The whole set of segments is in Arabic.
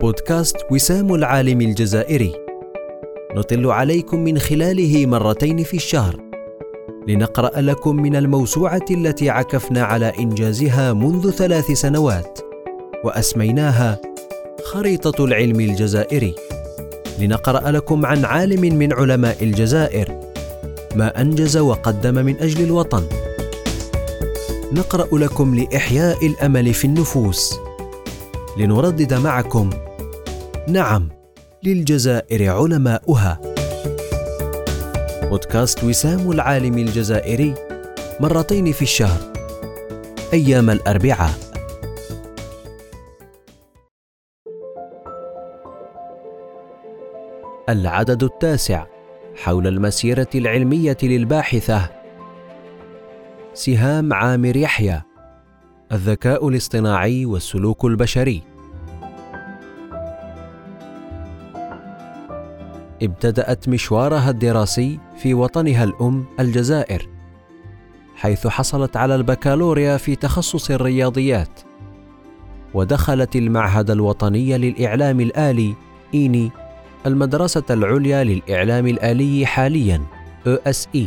بودكاست وسام العالم الجزائري. نطل عليكم من خلاله مرتين في الشهر. لنقرأ لكم من الموسوعة التي عكفنا على إنجازها منذ ثلاث سنوات وأسميناها خريطة العلم الجزائري. لنقرأ لكم عن عالم من علماء الجزائر ما أنجز وقدم من أجل الوطن. نقرأ لكم لإحياء الأمل في النفوس. لنردد معكم نعم للجزائر علماؤها. بودكاست وسام العالم الجزائري مرتين في الشهر أيام الأربعاء. العدد التاسع حول المسيرة العلمية للباحثة. سهام عامر يحيى الذكاء الاصطناعي والسلوك البشري. ابتدأت مشوارها الدراسي في وطنها الأم الجزائر حيث حصلت على البكالوريا في تخصص الرياضيات ودخلت المعهد الوطني للإعلام الآلي إيني المدرسة العليا للإعلام الآلي حاليا ESE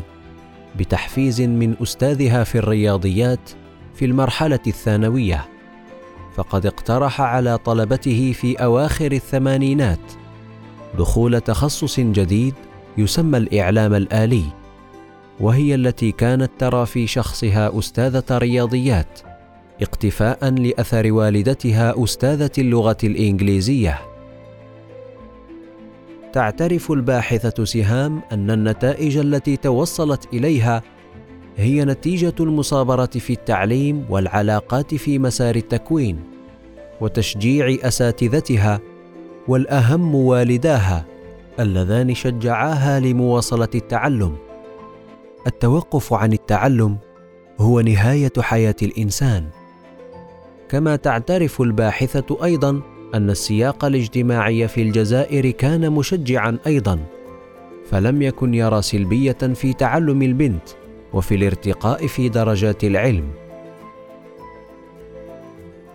بتحفيز من أستاذها في الرياضيات في المرحلة الثانوية فقد اقترح على طلبته في أواخر الثمانينات دخول تخصص جديد يسمى الإعلام الآلي وهي التي كانت ترى في شخصها أستاذة رياضيات اقتفاء لأثر والدتها أستاذة اللغة الإنجليزية. تعترف الباحثة سهام أن النتائج التي توصلت إليها هي نتيجة المصابرة في التعليم والعلاقات في مسار التكوين وتشجيع أساتذتها والأهم والداها اللذان شجعاها لمواصلة التعلم. التوقف عن التعلم هو نهاية حياة الإنسان. كما تعترف الباحثة أيضا أن السياق الاجتماعي في الجزائر كان مشجعا أيضا فلم يكن يرى سلبية في تعلم البنت وفي الارتقاء في درجات العلم.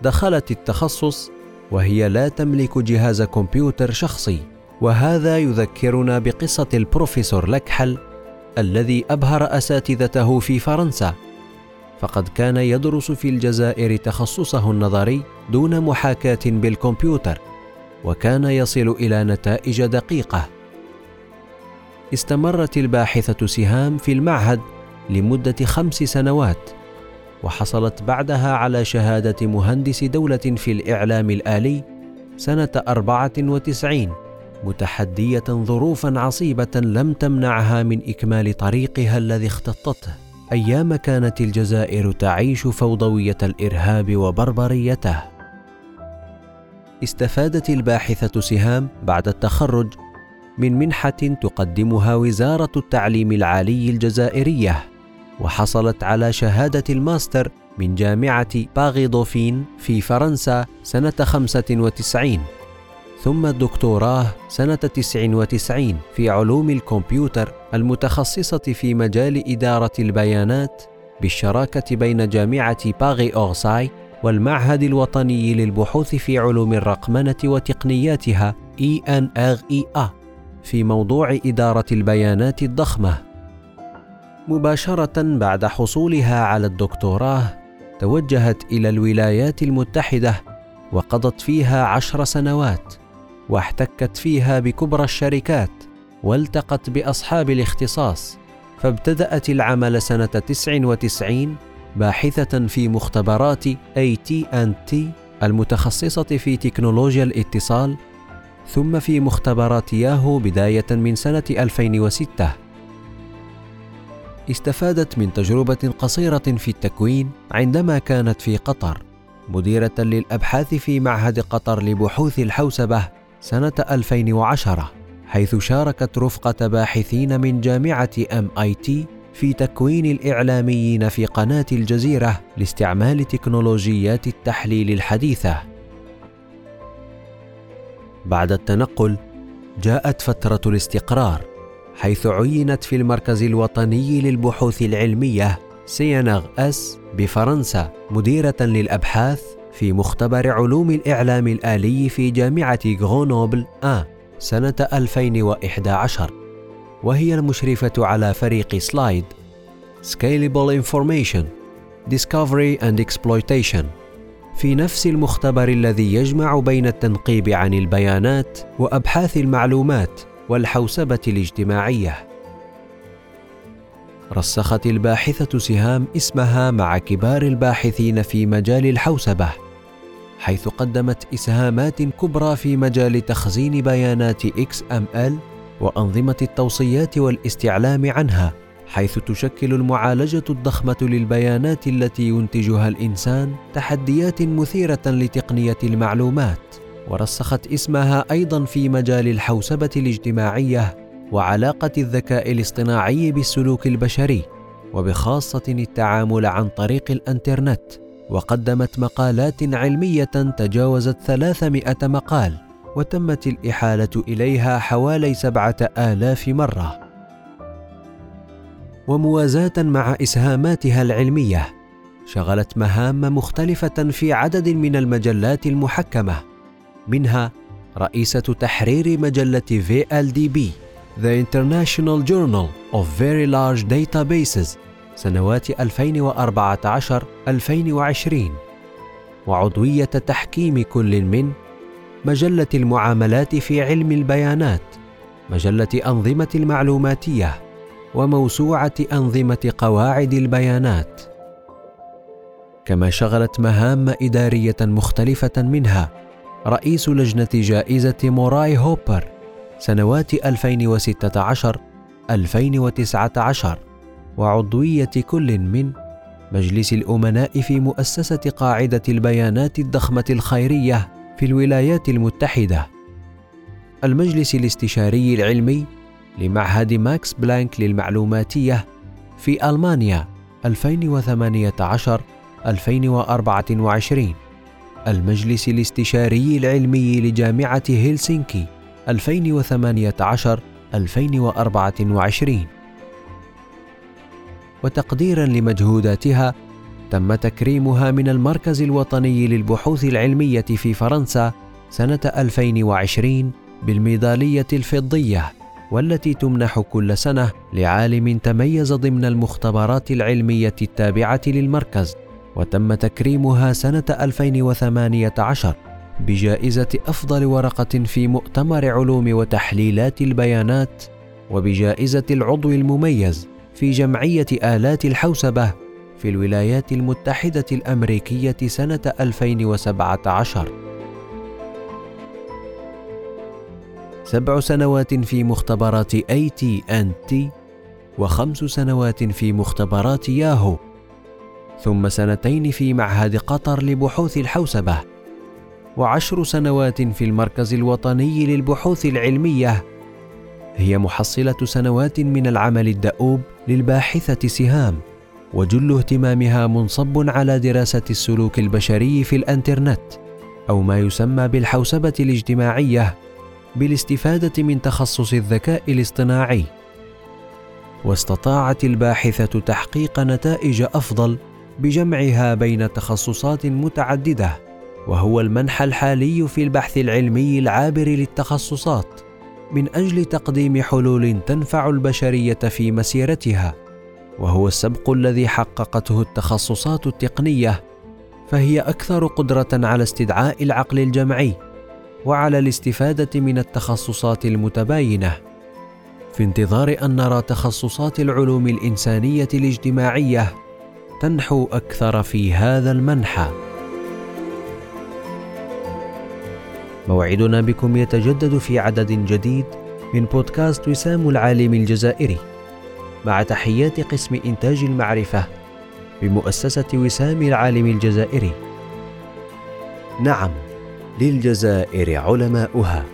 دخلت التخصص وهي لا تملك جهاز كمبيوتر شخصي. وهذا يذكرنا بقصة البروفيسور لكحل الذي أبهر أساتذته في فرنسا. فقد كان يدرس في الجزائر تخصصه النظري دون محاكاة بالكمبيوتر وكان يصل إلى نتائج دقيقة. استمرت الباحثة سهام في المعهد لمدة خمس سنوات. وحصلت بعدها على شهادة مهندس دولة في الإعلام الآلي سنة 94 متحدية ظروفا عصيبة لم تمنعها من إكمال طريقها الذي اختطته أيام كانت الجزائر تعيش فوضوية الإرهاب وبربريته. استفادت الباحثة سهام بعد التخرج من منحة تقدمها وزارة التعليم العالي الجزائرية وحصلت على شهادة الماستر من جامعة باغي دوفين في فرنسا سنة 95 ثم الدكتوراه سنة 99 في علوم الكمبيوتر المتخصصة في مجال إدارة البيانات بالشراكة بين جامعة باغي أورساي والمعهد الوطني للبحوث في علوم الرقمنة وتقنياتها ENREA في موضوع إدارة البيانات الضخمة. مباشرة بعد حصولها على الدكتوراه توجهت إلى الولايات المتحدة وقضت فيها عشر سنوات واحتكت فيها بكبرى الشركات والتقت بأصحاب الاختصاص فابتدأت العمل سنة 99 باحثة في مختبرات AT&T المتخصصة في تكنولوجيا الاتصال ثم في مختبرات ياهو بداية من سنة 2006 استفادت من تجربة قصيرة في التكوين عندما كانت في قطر مديرة للأبحاث في معهد قطر لبحوث الحوسبة سنة 2010 حيث شاركت رفقة باحثين من جامعة MIT في تكوين الإعلاميين في قناة الجزيرة لاستعمال تكنولوجيات التحليل الحديثة. بعد التنقل جاءت فترة الاستقرار حيث عينت في المركز الوطني للبحوث العلمية سينغ أس بفرنسا مديرة للأبحاث في مختبر علوم الإعلام الآلي في جامعة غرونوبل آ سنة 2011 وهي المشرفة على فريق سلايد. Scalable Information Discovery and Exploitation. في نفس المختبر الذي يجمع بين التنقيب عن البيانات وأبحاث المعلومات والحوسبة الاجتماعية. رسخت الباحثة سهام اسمها مع كبار الباحثين في مجال الحوسبة حيث قدمت إسهامات كبرى في مجال تخزين بيانات XML وأنظمة التوصيات والاستعلام عنها حيث تشكل المعالجة الضخمة للبيانات التي ينتجها الإنسان تحديات مثيرة لتقنية المعلومات. ورسخت اسمها أيضا في مجال الحوسبة الاجتماعية وعلاقة الذكاء الاصطناعي بالسلوك البشري وبخاصة التعامل عن طريق الإنترنت وقدمت مقالات علمية تجاوزت 300 مقال وتمت الإحالة إليها حوالي سبعة آلاف مرة. وموازاة مع إسهاماتها العلمية شغلت مهام مختلفة في عدد من المجلات المحكمة. منها رئيسة تحرير مجلة VLDB The International Journal of Very Large Databases سنوات 2014-2020 وعضوية تحكيم كل من مجلة المعاملات في علم البيانات مجلة أنظمة المعلوماتية وموسوعة أنظمة قواعد البيانات. كما شغلت مهام إدارية مختلفة منها رئيس لجنة جائزة موراي هوبر سنوات 2016 2019 وعضوية كل من مجلس الأمناء في مؤسسة قاعدة البيانات الضخمة الخيرية في الولايات المتحدة. المجلس الاستشاري العلمي لمعهد ماكس بلانك للمعلوماتية في ألمانيا 2018 2024 المجلس الاستشاري العلمي لجامعة هلسنكي 2018 2024 وتقديرا لمجهوداتها تم تكريمها من المركز الوطني للبحوث العلمية في فرنسا سنة 2020 بالميدالية الفضية والتي تمنح كل سنة لعالم تميز ضمن المختبرات العلمية التابعة للمركز. وتم تكريمها سنة 2018 بجائزة أفضل ورقة في مؤتمر علوم وتحليلات البيانات وبجائزة العضو المميز في جمعية آلات الحوسبة في الولايات المتحدة الأمريكية سنة 2017 سبع سنوات في مختبرات اي تي ان تي وخمس سنوات في مختبرات ياهو ثم سنتين في معهد قطر لبحوث الحوسبة وعشر سنوات في المركز الوطني للبحوث العلمية. هي محصلة سنوات من العمل الدؤوب للباحثة سهام وجل اهتمامها منصب على دراسة السلوك البشري في الانترنت أو ما يسمى بالحوسبة الاجتماعية بالاستفادة من تخصص الذكاء الاصطناعي. واستطاعت الباحثة تحقيق نتائج أفضل بجمعها بين تخصصات متعددة وهو المنحى الحالي في البحث العلمي العابر للتخصصات من أجل تقديم حلول تنفع البشرية في مسيرتها وهو السبق الذي حققته التخصصات التقنية فهي أكثر قدرة على استدعاء العقل الجمعي وعلى الاستفادة من التخصصات المتباينة. في انتظار أن نرى تخصصات العلوم الإنسانية الاجتماعية تنحو أكثر في هذا المنحى. موعدنا بكم يتجدد في عدد جديد من بودكاست وسام العالم الجزائري مع تحيات قسم إنتاج المعرفة بمؤسسة وسام العالم الجزائري. نعم للجزائر علماؤها.